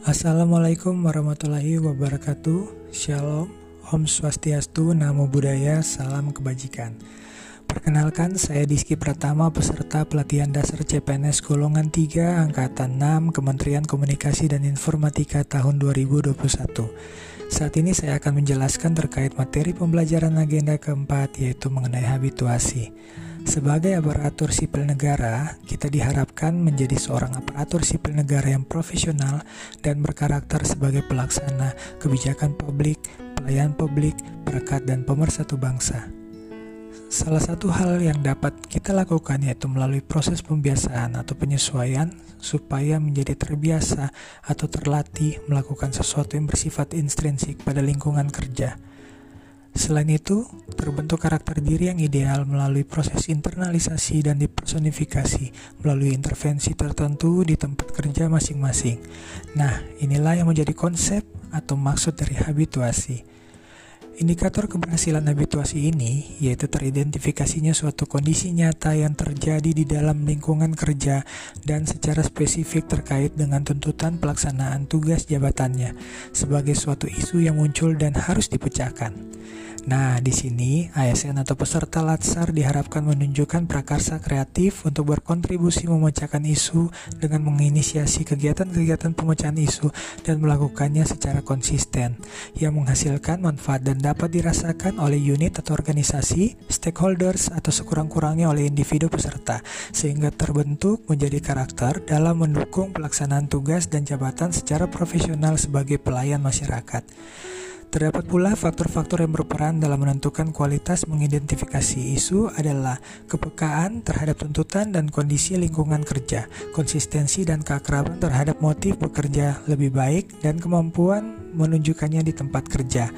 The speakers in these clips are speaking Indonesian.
Assalamualaikum warahmatullahi wabarakatuh. Shalom, Om Swastiastu, Namo Buddhaya, Salam Kebajikan. Perkenalkan, saya Diski Pratama, peserta pelatihan dasar CPNS golongan 3, Angkatan 6, Kementerian Komunikasi dan Informatika tahun 2021 Saat ini saya akan menjelaskan terkait materi pembelajaran agenda keempat, yaitu mengenai habituasi sebagai aparatur sipil negara, kita diharapkan menjadi seorang aparatur sipil negara yang profesional dan berkarakter sebagai pelaksana kebijakan publik, pelayan publik, berkat dan pemersatu bangsa. Salah satu hal yang dapat kita lakukan yaitu melalui proses pembiasaan atau penyesuaian supaya menjadi terbiasa atau terlatih melakukan sesuatu yang bersifat intrinsik pada lingkungan kerja Selain itu, terbentuk karakter diri yang ideal melalui proses internalisasi dan dipersonifikasi melalui intervensi tertentu di tempat kerja masing-masing. Nah, inilah yang menjadi konsep atau maksud dari habituasi. Indikator keberhasilan habituasi ini yaitu teridentifikasinya suatu kondisi nyata yang terjadi di dalam lingkungan kerja dan secara spesifik terkait dengan tuntutan pelaksanaan tugas jabatannya sebagai suatu isu yang muncul dan harus dipecahkan. Nah, di sini ASN atau peserta Latsar diharapkan menunjukkan prakarsa kreatif untuk berkontribusi memecahkan isu dengan menginisiasi kegiatan-kegiatan pemecahan isu dan melakukannya secara konsisten yang menghasilkan manfaat dan dapat dirasakan oleh unit atau organisasi, stakeholders atau sekurang-kurangnya oleh individu peserta sehingga terbentuk menjadi karakter dalam mendukung pelaksanaan tugas dan jabatan secara profesional sebagai pelayan masyarakat. Terdapat pula faktor-faktor yang berperan dalam menentukan kualitas mengidentifikasi isu adalah kepekaan terhadap tuntutan dan kondisi lingkungan kerja, konsistensi dan keakraban terhadap motif bekerja lebih baik, dan kemampuan menunjukkannya di tempat kerja.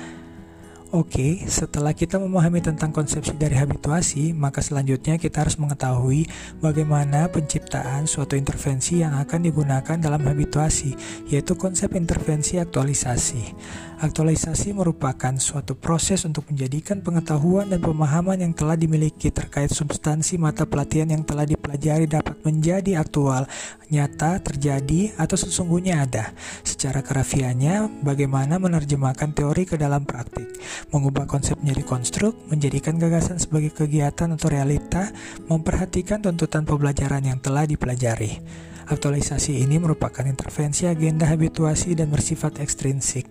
Oke, setelah kita memahami tentang konsepsi dari habituasi, maka selanjutnya kita harus mengetahui bagaimana penciptaan suatu intervensi yang akan digunakan dalam habituasi, yaitu konsep intervensi aktualisasi. Aktualisasi merupakan suatu proses untuk menjadikan pengetahuan dan pemahaman yang telah dimiliki terkait substansi mata pelatihan yang telah dipelajari dapat menjadi aktual, nyata, terjadi, atau sesungguhnya ada. Secara kerafiannya, bagaimana menerjemahkan teori ke dalam praktik, mengubah konsep menjadi konstruk, menjadikan gagasan sebagai kegiatan atau realita, memperhatikan tuntutan pembelajaran yang telah dipelajari. Aktualisasi ini merupakan intervensi agenda habituasi dan bersifat ekstrinsik.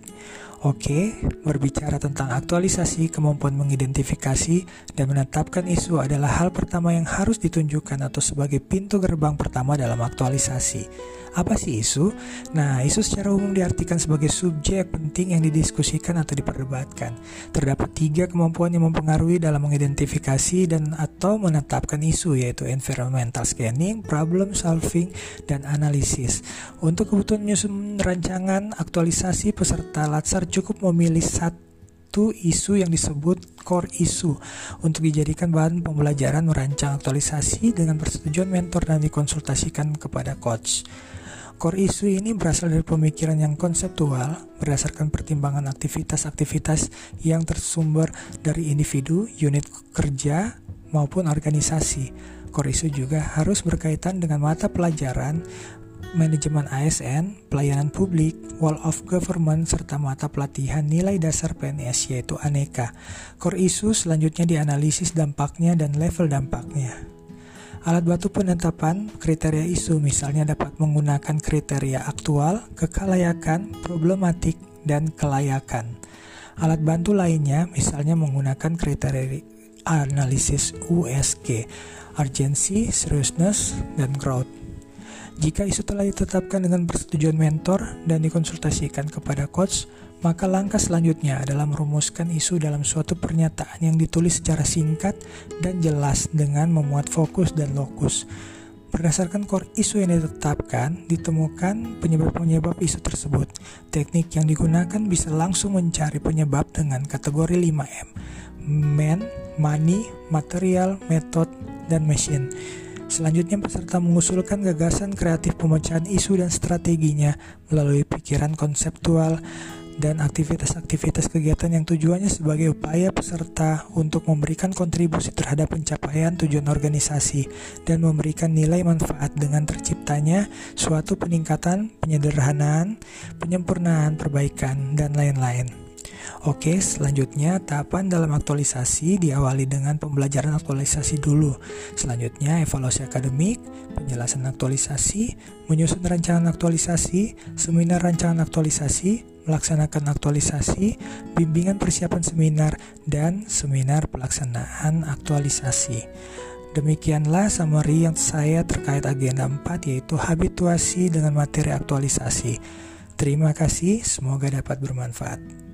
Oke, berbicara tentang aktualisasi, kemampuan mengidentifikasi dan menetapkan isu adalah hal pertama yang harus ditunjukkan atau sebagai pintu gerbang pertama dalam aktualisasi. Apa sih isu? Nah, isu secara umum diartikan sebagai subjek penting yang didiskusikan atau diperdebatkan. Terdapat tiga kemampuan yang mempengaruhi dalam mengidentifikasi dan atau menetapkan isu yaitu environmental scanning, problem solving, dan analisis. Untuk kebutuhan menyusun rancangan aktualisasi peserta Latsar cukup memilih satu isu yang disebut core issue untuk dijadikan bahan pembelajaran merancang aktualisasi dengan persetujuan mentor dan dikonsultasikan kepada coach. Core isu ini berasal dari pemikiran yang konseptual berdasarkan pertimbangan aktivitas-aktivitas yang tersumber dari individu, unit kerja, maupun organisasi. Core isu juga harus berkaitan dengan mata pelajaran manajemen ASN, pelayanan publik, wall of government, serta mata pelatihan nilai dasar PNS yaitu aneka. Core isu selanjutnya dianalisis dampaknya dan level dampaknya. Alat batu penetapan kriteria isu misalnya dapat menggunakan kriteria aktual, kekalayakan, problematik, dan kelayakan. Alat bantu lainnya misalnya menggunakan kriteria analisis USG, urgency, seriousness, dan growth. Jika isu telah ditetapkan dengan persetujuan mentor dan dikonsultasikan kepada coach, maka langkah selanjutnya adalah merumuskan isu dalam suatu pernyataan yang ditulis secara singkat dan jelas dengan memuat fokus dan lokus. Berdasarkan core isu yang ditetapkan, ditemukan penyebab-penyebab isu tersebut. Teknik yang digunakan bisa langsung mencari penyebab dengan kategori 5M. Man, money, material, method, dan machine. Selanjutnya peserta mengusulkan gagasan kreatif pemecahan isu dan strateginya melalui pikiran konseptual, dan aktivitas-aktivitas kegiatan yang tujuannya sebagai upaya peserta untuk memberikan kontribusi terhadap pencapaian tujuan organisasi dan memberikan nilai manfaat dengan terciptanya suatu peningkatan, penyederhanaan, penyempurnaan, perbaikan, dan lain-lain. Oke, selanjutnya tahapan dalam aktualisasi diawali dengan pembelajaran aktualisasi dulu. Selanjutnya evaluasi akademik, penjelasan aktualisasi, menyusun rancangan aktualisasi, seminar rancangan aktualisasi, melaksanakan aktualisasi, bimbingan persiapan seminar, dan seminar pelaksanaan aktualisasi. Demikianlah summary yang saya terkait agenda 4 yaitu habituasi dengan materi aktualisasi. Terima kasih, semoga dapat bermanfaat.